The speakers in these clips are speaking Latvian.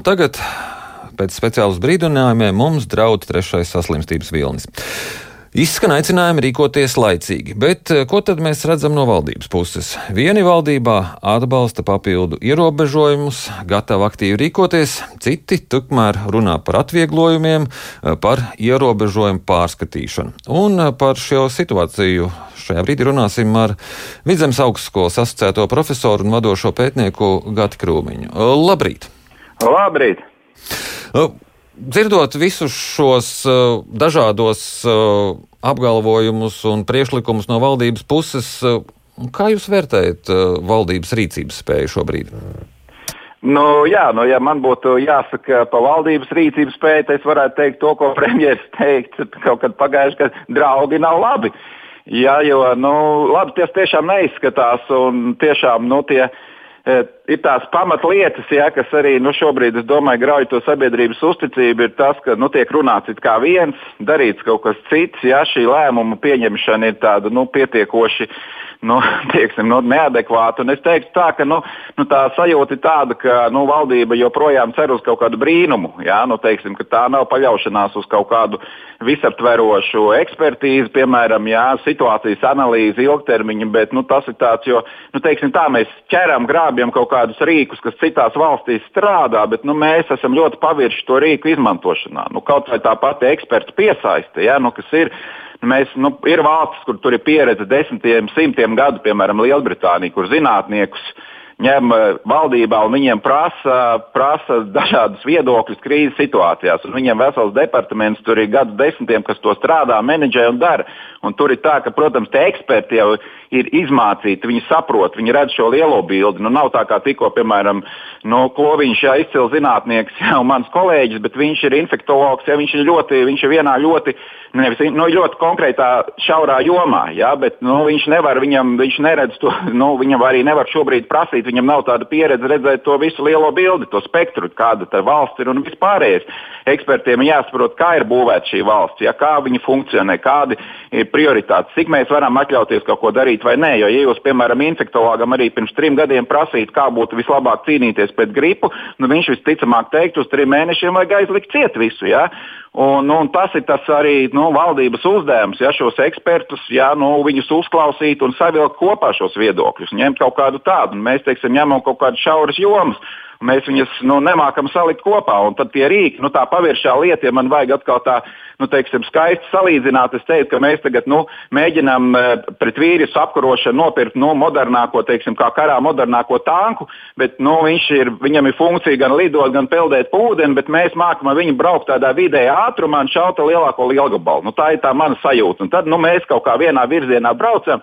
Tagad pēc speciālas brīdinājumiem mums draud trešais saslimstības vilnis. Izskan aicinājumi rīkoties laicīgi, bet eh, ko tad mēs redzam no valdības puses? Vieni valdībā atbalsta papildu ierobežojumus, gatavi aktīvi rīkoties, citi tukmēr runā par atvieglojumiem, eh, par ierobežojumu pārskatīšanu. Un eh, par šo situāciju šajā brīdī runāsim ar Vidzemes augstskolas asociēto profesoru un vadošo pētnieku Gati Krūmiņu. Labrīt! Labrīt! Dzirdot visus šos uh, dažādos uh, apgalvojumus un priekšlikumus no valdības puses, uh, kā jūs vērtējat uh, valdības rīcības spēju šobrīd? Nu, jā, nu, ja man būtu jāsaka par valdības rīcības spēju, tad es varētu teikt to, ko premjerministrs teica kaut kad pagājuši, ka draugi nav labi. Jā, jo nu, labi, tas tiešām neizskatās un tiešām nu, tie ir tās pamatlietas, ja, kas arī nu, šobrīd, es domāju, grauj to sabiedrības uzticību, ir tas, ka nu, tiek runāts kā viens, darīts kaut kas cits, ja šī lēmuma pieņemšana ir tāda nu, pietiekoši nu, tieksim, nu, neadekvāta. Un es teiktu, tā, ka nu, nu, tā sajūta ir tāda, ka nu, valdība joprojām cer uz kaut kādu brīnumu. Ja, nu, teiksim, tā nav paļaušanās uz kaut kādu visaptverošu ekspertīzi, piemēram, jā, situācijas analīzi ilgtermiņa, bet nu, tas ir tāds, jo nu, teiksim, tā, mēs ķeram, grābjam kaut kādus rīkus, kas citās valstīs strādā, bet nu, mēs esam ļoti pavirši to rīku izmantošanā. Nu, kaut vai tā pati eksperta piesaiste, jā, nu, kas ir. Mēs, nu, ir valstis, kur tur ir pieredze desmitiem, simtiem gadu, piemēram, Lielbritānija, kur zinātniekus uh, ņem eh, valdībā un viņiem prasa, prasa dažādus viedokļus krīzes situācijās. Un viņiem vesels departaments tur ir gadu desmitiem, kas to strādā, menedžē un dara. Un tur ir tā, ka, protams, tie eksperti jau ir izmācīti, viņi saprot, viņi redz šo lielo bildi. Nu, nav tā kā tikko, piemēram, no nu, Kloviņš, jā, izcils zinātnieks, jau mans kolēģis, bet viņš ir infektologs, jā, viņš ir ļoti, viņš ir vienā ļoti, nevis, nu, ļoti konkrētā šaurā jomā, jā, bet nu, viņš nevar, viņam, viņš neredz to, nu, viņam arī nevar šobrīd prasīt, viņam nav tāda pieredze redzēt to visu lielo bildi, to spektru, kāda tā valsts ir un vispārējais. Ekspertiem jāsaprot, kā ir būvēta šī valsts, jā, kā viņi funkcionē, kādi ir prioritātes, cik mēs varam atļauties kaut ko darīt vai nē. Jo, ja jūs, piemēram, infektologam arī pirms trim gadiem prasītu, kā būtu vislabāk cīnīties pret gripu, nu, viņš visticamāk teiktu, uz trim mēnešiem vajag aizlikt ciet visu. Ja? Un, nu, un tas ir tas arī nu, valdības uzdevums, ja šos ekspertus, ja nu, viņus uzklausīt un savilkt kopā šos viedokļus, ņemt kaut kādu tādu. Un mēs, teiksim, ņemam kaut kādas šauras jomas mēs viņus nu, nemākam salikt kopā. Un tad tie rīki, nu, tā paviršā lieta, ja man vajag atkal tā, nu, teiksim, skaisti salīdzināt, es teiktu, ka mēs tagad nu, mēģinām eh, pret vīrusu apkarošanu nopirkt nu, modernāko, teiksim, kā karā modernāko tanku, bet nu, ir, viņam ir funkcija gan lidot, gan peldēt ūdeni, bet mēs mākam ar viņu braukt tādā vidējā ātrumā un šauta lielāko lielgabalu. Nu, tā ir tā mana sajūta. Un tad nu, mēs kaut kā vienā virzienā braucam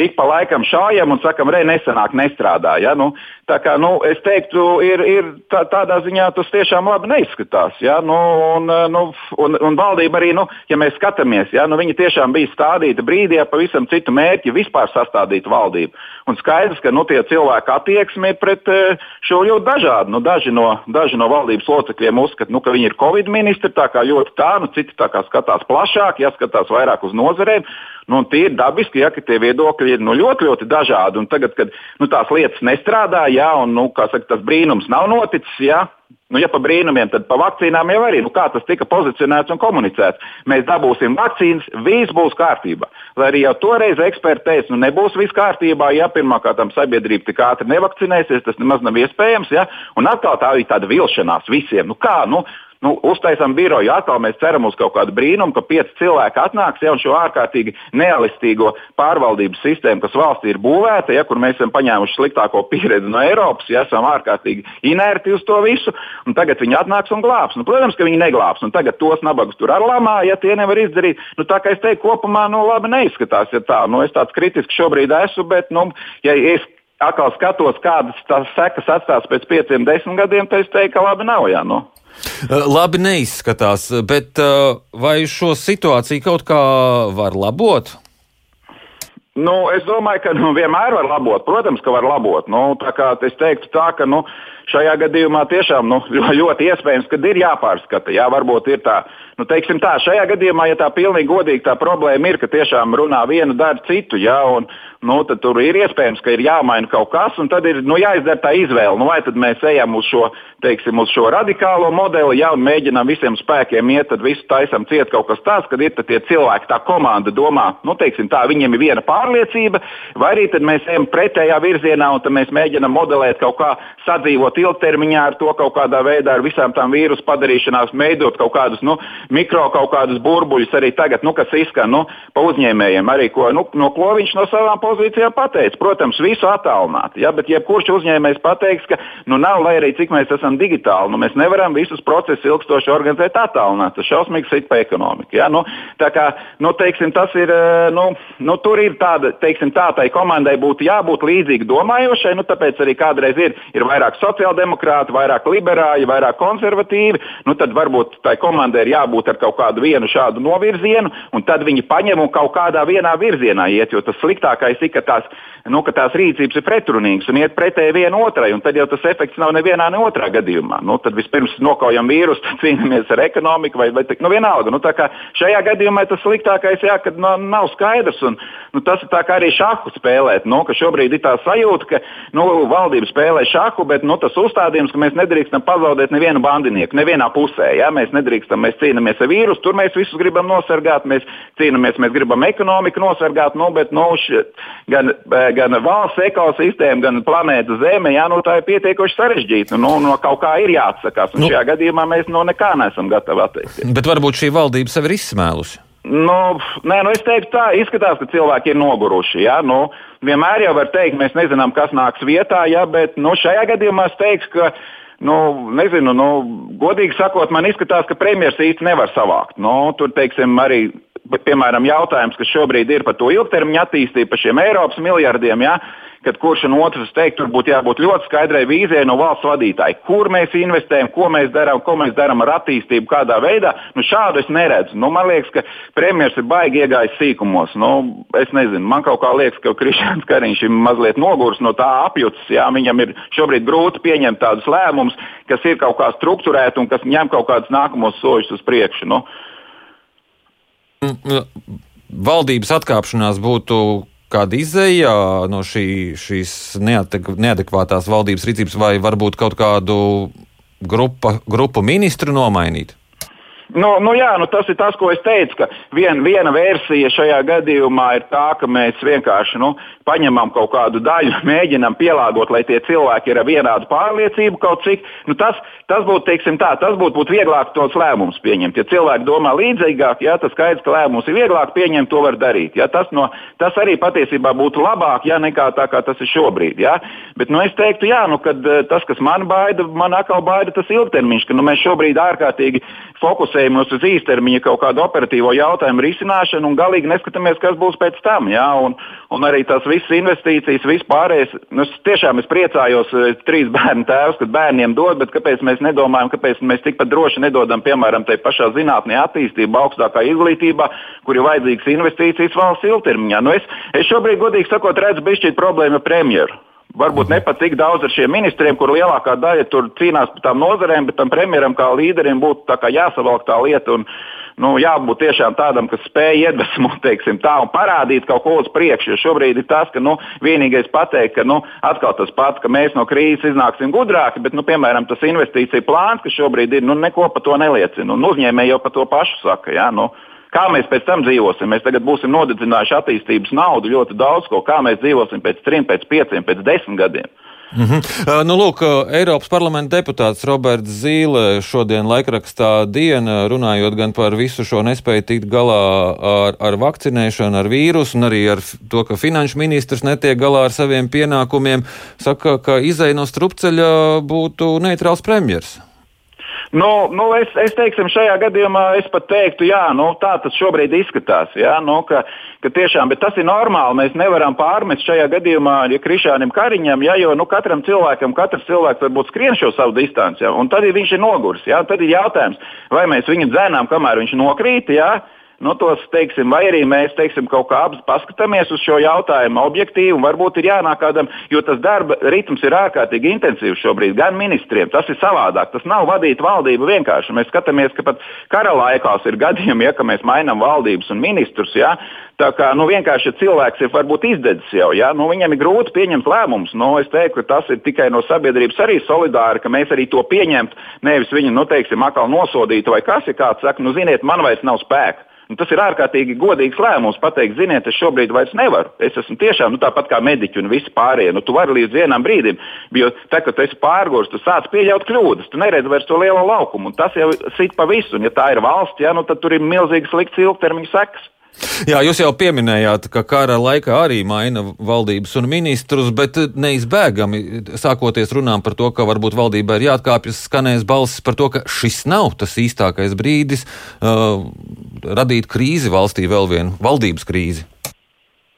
ik pa laikam šājam un sakam, re, nesenāk, nestrādā. Ja? Nu, tā kā, nu, es teiktu, ir, ir tā, tādā ziņā tas tiešām labi neizskatās. Ja? Nu, un, nu, un, un valdība arī, nu, ja mēs skatāmies, ja? nu, viņi tiešām bija stādīta brīdī ar pavisam citu mērķi vispār sastādīt valdību. Un skaidrs, ka nu, tie cilvēki attieksmi pret eh, šo ļoti dažādu. Nu, daži, no, daži no valdības locekļiem uzskata, nu, ka viņi ir Covid ministri, tā kā ļoti tā, nu, citi tā kā skatās plašāk, jāskatās vairāk uz nozarēm. Nu, tie ir dabiski, ja tie viedokļi ir nu, ļoti, ļoti dažādi. Un tagad, kad nu, tās lietas nestrādā, ja, un nu, saka, tas brīnums nav noticis, ja, Nu, ja pa brīnumiem, tad pa vakcīnām jau arī. Nu, tas tika pozicionēts un komunicēts? Mēs dabūsim vakcīnas, viss būs kārtībā. Lai arī jau toreiz eksperti teica, nu nebūs viss kārtībā, ja pirmkārt sabiedrība tik ātri nevakcinēsies, tas nemaz nav iespējams. Ja? Un atkal tā ir tāda vilšanās visiem. Nu, kā? Nu, nu, uztaisām biroju, atkal mēs ceram uz kaut kādu brīnumu, ka pieci cilvēki atnāks ja, un šo ārkārtīgi neelastīgo pārvaldības sistēmu, kas valstī ir būvēta, ja, kur mēs esam paņēmuši sliktāko pieredzi no Eiropas, ja esam ārkārtīgi inerti uz to visu, un tagad viņi atnāks un glābs. Nu, protams, ka viņi neglābs, un tagad tos nabagus tur ar lamā, ja tie nevar izdarīt. Nu, tā kā es teiktu, kopumā nu, labi neizskatās, ja tā. Nu, es tāds kritisks šobrīd esmu, bet, nu, ja es atkal skatos, kādas tās sekas atstās pēc pieciem, desmit gadiem, tad es teiktu, ka labi nav. Jā, nu. Eh, labi neizskatās, bet eh, vai šo situāciju kaut kā var labot? Nu, es domāju, ka nu, vienmēr var labot. Protams, ka var labot. Nu, es teiktu, tā, ka nu, šajā gadījumā tiešām nu, ļoti iespējams, ka ir jāpārskata. Jā, varbūt ir tā, nu, teiksim tā, šajā gadījumā, ja tā pilnīgi godīgi tā problēma ir, ka tiešām runā vienu, dara citu. Jā, un, nu, tad tur ir iespējams, ka ir jāmaina kaut kas, un tad ir nu, jāizdara tā izvēle. Nu, vai tad mēs ejam uz šo, teiksim, uz šo radikālo modeli, ja mēģinām visiem spēkiem iet, tad visu taisam ciet kaut kas tāds, kad ir tie cilvēki, tā komanda domā, nu, teiksim, tā, viņiem ir viena pārliecība, vai arī mēs ejam pretējā virzienā un mēs mēģinām modelēt kaut kā sadzīvot ilgtermiņā ar to kaut kādā veidā, ar visām tām vīrusu padarīšanās, veidot kaut kādus nu, mikro kaut kādus burbuļus arī tagad, nu, kas izskan nu, pa uzņēmējiem, arī ko, nu, no ko viņš no savām pozīcijām pateica. Protams, visu attālināt, ja, bet jebkurš uzņēmējs pateiks, ka nu, nav, lai arī cik mēs esam digitāli, nu, mēs nevaram visus procesus ilgstoši organizēt attālināt. Tas šausmīgs sit pa ekonomiku. Ja. Nu, tā kā, nu, teiksim, tas ir, eh, nu, nu, tur ir tāda, teiksim, tā tai komandai būtu jābūt līdzīgi domājošai, nu, tāpēc arī kādreiz ir, ir vairāk sociāldemokrāti, vairāk liberāļi, vairāk konservatīvi, nu, tad varbūt tai komandai ir jābūt ar kaut kādu vienu šādu novirzienu, un tad viņi paņem un kaut kādā vienā virzienā iet, jo tas sliktākais ir, ka tās, nu, ka tās rīcības ir pretrunīgas un iet pretēji viena otrai, un tad jau tas efekts nav nevienā ne otrā gadījumā. Nu, tad vispirms nokaujam vīrusu, tad cīnāmies ar ekonomiku vai, vai nu, vienalga. Nu, šajā gadījumā tas sliktākais, jā, kad nu, nav skaidrs. Un, nu, tas ir kā arī šāhu spēlēt. Nu, šobrīd ir tā sajūta, ka nu, valdība spēlē šāhu, bet nu, tas uzstādījums, ka mēs nedrīkstam pazaudēt nevienu bandinieku, nevienā pusē. Ja? Mēs nedrīkstam, mēs cīnāmies ar vīrusu, tur mēs visus gribam nosargāt, mēs cīnāmies, mēs gribam ekonomiku nosargāt, nu, bet nu, š, gan, eh, gan valsts ekosistēma, gan planēta Zeme, jā, nu, tā ir pietiekoši sarežģīta. Nu, no kaut kā ir jāatsakās. Un nu, šajā gadījumā mēs no nekā neesam gatavi atteikties. Bet varbūt šī valdība sev ir izsmēlusi. Nu, nē, nu es teiktu, tā izskatās, ka cilvēki ir noguruši. Ja? Nu, vienmēr jau var teikt, mēs nezinām, kas nāks vietā, ja? bet nu, šajā gadījumā es teiktu, ka. Nu, nezinu, nu, godīgi sakot, man izskatās, ka premjerministrs īsti nevar savākt. Nu, tur, teiksim, arī piemēram, jautājums, kas šobrīd ir par to ilgtermiņa attīstību, par šiem Eiropas miljardiem. Ja? kad kurš un otrs teikt, tur būtu jābūt ļoti skaidrai vīzijai no valsts vadītāja, kur mēs investējam, ko mēs darām, ko mēs darām ar attīstību, kādā veidā. Nu, šādu es neredzu. Nu, man liekas, ka premjerministrs ir baigi iegājis sīkumos. Nu, es nezinu, man kaut kā liekas, ka Krišāns Kariņš ir mazliet noguris no tā apjucis. Jā, viņam ir šobrīd grūti pieņemt tādus lēmumus, kas ir kaut kā strukturēti un kas ņem kaut kādus nākamos soļus uz priekšu. Nu. Valdības atkāpšanās būtu kāda izēja no šī, šīs neadek neadekvātās valdības rīcības, vai varbūt kaut kādu grupa, grupu ministru nomainīt? Nu, nu jā, nu tas ir tas, ko es teicu, ka vien, viena versija šajā gadījumā ir tā, ka mēs vienkārši nu, paņemam kaut kādu daļu, mēģinam pielāgot, lai tie cilvēki ir ar vienādu pārliecību kaut cik. Nu, tas, tas būtu, teiksim tā, tas būtu būt vieglāk tos lēmumus pieņemt. Ja cilvēki domā līdzīgāk, jā, tas skaidrs, ka lēmumus ir vieglāk pieņemt, to var darīt. Jā, tas, no, tas arī patiesībā būtu labāk, jā, nekā tā, kā tas ir šobrīd. Jā. Bet nu, es teiktu, jā, nu, kad, eh, tas, kas man baida, man atkal baida tas ilgtermiņš, ka nu, mēs šobrīd ārkārtīgi fokusējamies fokusējamies uz īstermiņa kaut kādu operatīvo jautājumu risināšanu un galīgi neskatāmies, kas būs pēc tam. Ja? Un, un arī tās visas investīcijas, vispārējais. Nu, es tiešām es priecājos, trīs bērnu tēvs, kad bērniem dod, bet kāpēc mēs nedomājam, kāpēc mēs tikpat droši nedodam, piemēram, tai pašā zinātnē attīstībā, augstākā izglītībā, kur ir vajadzīgas investīcijas valsts ilgtermiņā. Nu, es, es šobrīd, godīgi sakot, redzu bišķīt problēmu premjeru. Varbūt ne pat tik daudz ar šiem ministriem, kur lielākā daļa tur cīnās par tām nozarēm, bet tam premjeram kā līderim būtu jāsavalk tā lieta un nu, jābūt tiešām tādam, kas spēj iedvesmot teiksim, tā, un parādīt kaut ko uz priekšu. Jo šobrīd ir tas, ka nu, vienīgais pateikt, ka nu, atkal tas pats, ka mēs no krīzes iznāksim gudrāki, bet, nu, piemēram, tas investīcija plāns, kas šobrīd ir, nu, neko par to neliecina. Un uzņēmēji jau par to pašu saka. Ja? Nu, Kā mēs pēc tam dzīvosim? Mēs tagad būsim nodedzinājuši attīstības naudu ļoti daudz, ko kā mēs dzīvosim pēc trim, pēc pieciem, pēc desmit gadiem. Mm -hmm. nu, lūk, Eiropas parlamenta deputāts Roberts Zīle šodien laikrakstā diena runājot gan par visu šo nespēju tikt galā ar, ar vakcinēšanu, ar vīrusu, un arī ar to, ka finanšu ministrs netiek galā ar saviem pienākumiem, saka, ka izēja no strupceļa būtu neitrāls premjers. Nu, nu es, es teiksim, šajā gadījumā es pat teiktu, jā, nu, tā tas šobrīd izskatās. Jā, nu, ka, ka tiešām, bet tas ir normāli. Mēs nevaram pārmest šajā gadījumā, ja Krišānam Kariņam, jā, jo nu, katram cilvēkam, katrs cilvēks varbūt skrien šo savu distanci, jā, un tad ja viņš ir noguris. Jā, tad ir jautājums, vai mēs viņu dzēnām, kamēr viņš nokrīt. Jā, nu, tos, teiksim, vai arī mēs teiksim, kaut kā paskatāmies uz šo jautājumu objektīvi, un varbūt ir jānāk kādam, jo tas darba ritms ir ārkārtīgi intensīvs šobrīd gan ministriem. Tas ir savādāk. Tas nav vadīt valdību vienkārši. Mēs skatāmies, ka pat kara laikās ir gadījumi, ja mēs mainām valdības un ministrus. Ja, Tā kā nu, vienkārši cilvēks ir varbūt izdedzis jau, ja? nu, viņam ir grūti pieņemt lēmumus. Nu, es teiktu, ka tas ir tikai no sabiedrības arī solidāri, ka mēs arī to pieņemtu, nevis viņu, nu, teiksim, atkal nosodītu vai kas ir kāds saka, nu, ziniet, man vairs nav spēka. Un tas ir ārkārtīgi godīgs lēmums pateikt, ziniet, es šobrīd vairs nevaru. Es esmu tiešām nu, tāpat kā mediķi un visi pārējie. Nu, tu vari līdz vienam brīdim, jo tad, kad tu esi pārgājis, tu sāc pieļaut kļūdas. Tu neredzi vairs to lielo laukumu. Tas jau sit pa visu. Un, ja tā ir valsts, ja, nu, tad tur ir milzīgas sliktas ilgtermiņa sekas. Jā, jūs jau pieminējāt, ka kara laikā arī maina valdības un ministrus, bet neizbēgami sākoties runām par to, ka varbūt valdībai ir jāatkāpjas, skanēs balsis par to, ka šis nav tas īstākais brīdis uh, radīt krīzi valstī, vēl vienu valdības krīzi.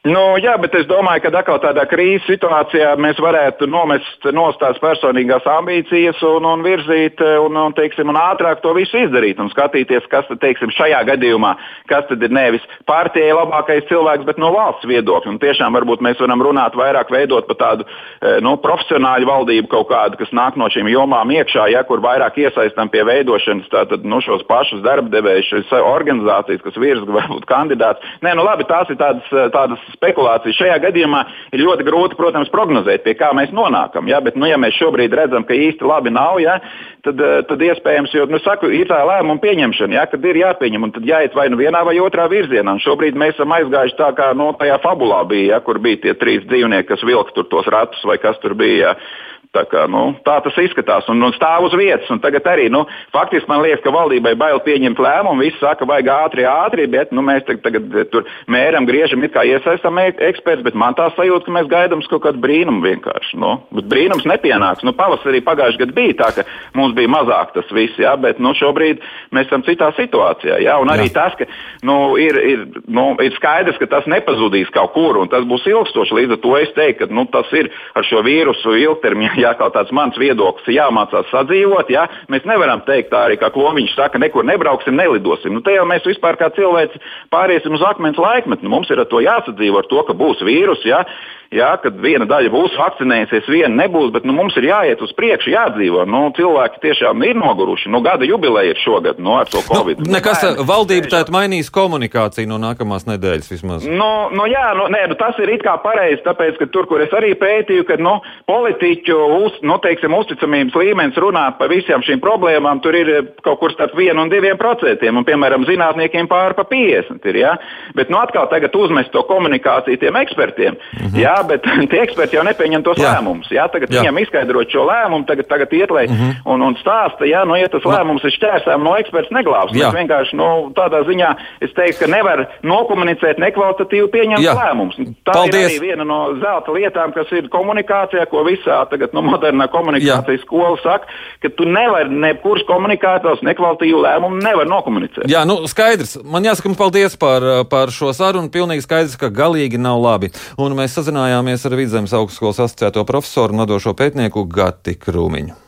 Nu, jā, bet es domāju, ka atkal tādā krīzes situācijā mēs varētu nomest nost tās personīgās ambīcijas un, un virzīt un, un, teiksim, un ātrāk to visu izdarīt un skatīties, kas tad, teiksim, šajā gadījumā, kas tad ir nevis partijai labākais cilvēks, bet no valsts viedokļa. Un tiešām varbūt mēs varam runāt vairāk, veidot par tādu eh, nu, profesionāļu valdību kaut kādu, kas nāk no šīm jomām iekšā, ja kur vairāk iesaistām pie veidošanas tātad, nu, šos pašus darba devējus, šīs organizācijas, kas virza varbūt kandidāts. Nē, nu labi, tās ir tādas, tādas spekulācijas. Šajā gadījumā ir ļoti grūti, protams, prognozēt, pie kā mēs nonākam. Ja? Bet, nu, ja mēs šobrīd redzam, ka īsti labi nav, ja? tad, eh, tad iespējams, jo nu, saku, ir tā lēmuma pieņemšana, ja? kad ir jāpieņem, un tad jāiet vai nu vienā vai otrā virzienā. Un šobrīd mēs esam aizgājuši tā, kā no tajā fabulā bija, ja? kur bija tie trīs dzīvnieki, kas vilka tur tos ratus vai kas tur bija. Ja? Tā, kā, nu, tā tas izskatās un, un stāv uz vietas. Tagad arī nu, faktiski man liekas, ka valdībai bail pieņemt lēmumu. Visi saka, vajag ātri, ātri, bet nu, mēs tagad, tagad eh, tur mēram, griežam, it kā iesaistām eksperts, bet man tā sajūta, ka mēs gaidām kaut kādu brīnumu vienkārši. Nu, bet brīnums nepienāks. Nu, pavasarī pagājušajā gadā bija tā, ka mums bija mazāk tas viss, jā, bet nu, šobrīd mēs esam citā situācijā. Jā, un arī jā. tas, ka nu, ir, ir, nu, ir skaidrs, ka tas nepazudīs kaut kur un tas būs ilgstoši. Līdz ar to es teiktu, ka nu, tas ir ar šo vīrusu ilgtermiņā jā, kā tāds mans viedoklis, jāmācās sadzīvot. Jā. Mēs nevaram teikt tā arī, kā kloviņš saka, nekur nebrauksim, nelidosim. Nu, te jau mēs vispār kā cilvēci pāriesim uz akmens laikmetu. Nu, mums ir ar to jāsadzīvo, ar to, ka būs vīrus. Jā ja, kad viena daļa būs vakcinējusies, viena nebūs, bet nu, mums ir jāiet uz priekšu, jādzīvo. Nu, cilvēki tiešām ir noguruši. Nu, gada jubileja ir šogad nu, ar to nu, covid. Nu, nekas valdība tātad mainīs komunikāciju no nākamās nedēļas vismaz. Nu, nu, jā, nu, nē, nu, tas ir it kā pareizi, tāpēc, ka tur, kur es arī pētīju, ka nu, politiķu uz, nu, teiksim, uzticamības līmenis runāt par visām šīm problēmām, tur ir kaut kur starp 1 un 2 procentiem, un, piemēram, zinātniekiem pāri pa 50. Ir, ja? Bet nu, atkal tagad uzmest to komunikāciju tiem ekspertiem. Mm -hmm. Jā, Jā, bet tie eksperti jau nepieņem tos jā. lēmumus. Jā, tagad jā. viņiem izskaidrot šo lēmumu, tagad, tagad iet lai mm -hmm. un, un stāsta, jā, nu, ja tas no. lēmums ir šķērsām no eksperts neglābs. Mēs vienkārši nu, tādā ziņā es teiktu, ka nevar nokomunicēt nekvalitatīvi pieņemt lēmumus. Tā Paldies. ir arī viena no zelta lietām, kas ir komunikācijā, ko visā tagad nu, modernā komunikācijas skola saka, ka tu nevari nekurš komunikātors nekvalitatīvu lēmumu nevar nokomunicēt. Jā, nu skaidrs. Man jāsaka, paldies par, par šo sarunu. Pilnīgi skaidrs, ka galīgi nav labi. Un mēs sazinājāmies ar Vidzemes augstskolas asociēto profesoru un vadošo pētnieku Gati Krūmiņu.